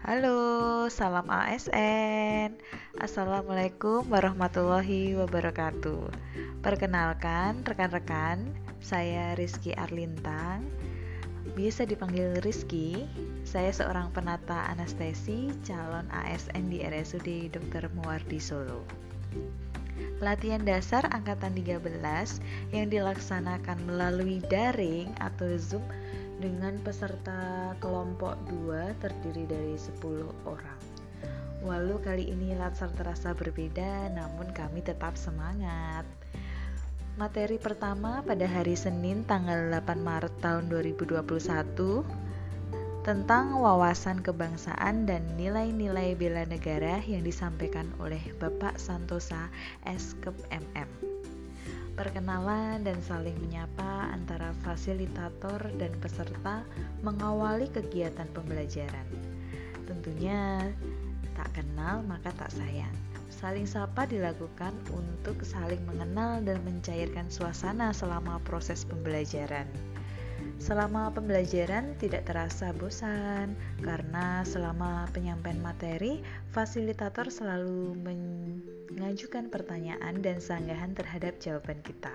Halo, salam ASN. Assalamualaikum warahmatullahi wabarakatuh. Perkenalkan rekan-rekan, saya Rizky Arlintang. Biasa dipanggil Rizky. Saya seorang penata anestesi, calon ASN di RSUD Dr. Muwardi Solo. Pelatihan dasar angkatan 13 yang dilaksanakan melalui daring atau Zoom dengan peserta kelompok 2 terdiri dari 10 orang. Walau kali ini latar terasa berbeda, namun kami tetap semangat. Materi pertama pada hari Senin tanggal 8 Maret tahun 2021 tentang wawasan kebangsaan dan nilai-nilai bela negara yang disampaikan oleh Bapak Santosa Eskep MM perkenalan dan saling menyapa antara fasilitator dan peserta mengawali kegiatan pembelajaran. Tentunya tak kenal maka tak sayang. Saling sapa dilakukan untuk saling mengenal dan mencairkan suasana selama proses pembelajaran. Selama pembelajaran tidak terasa bosan karena selama penyampaian materi, fasilitator selalu mengajukan pertanyaan dan sanggahan terhadap jawaban kita.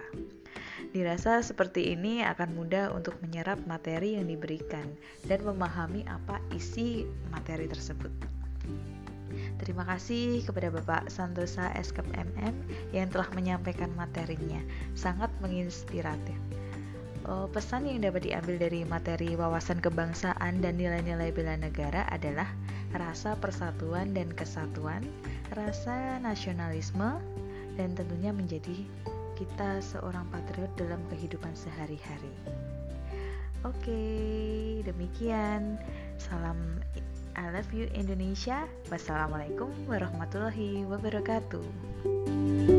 Dirasa seperti ini akan mudah untuk menyerap materi yang diberikan dan memahami apa isi materi tersebut. Terima kasih kepada Bapak Santosa SKM MM yang telah menyampaikan materinya. Sangat menginspiratif uh, pesan yang dapat diambil dari materi wawasan kebangsaan dan nilai-nilai bela negara adalah rasa persatuan dan kesatuan, rasa nasionalisme, dan tentunya menjadi kita seorang patriot dalam kehidupan sehari-hari. Oke, demikian. Salam I love you Indonesia. Wassalamualaikum warahmatullahi wabarakatuh.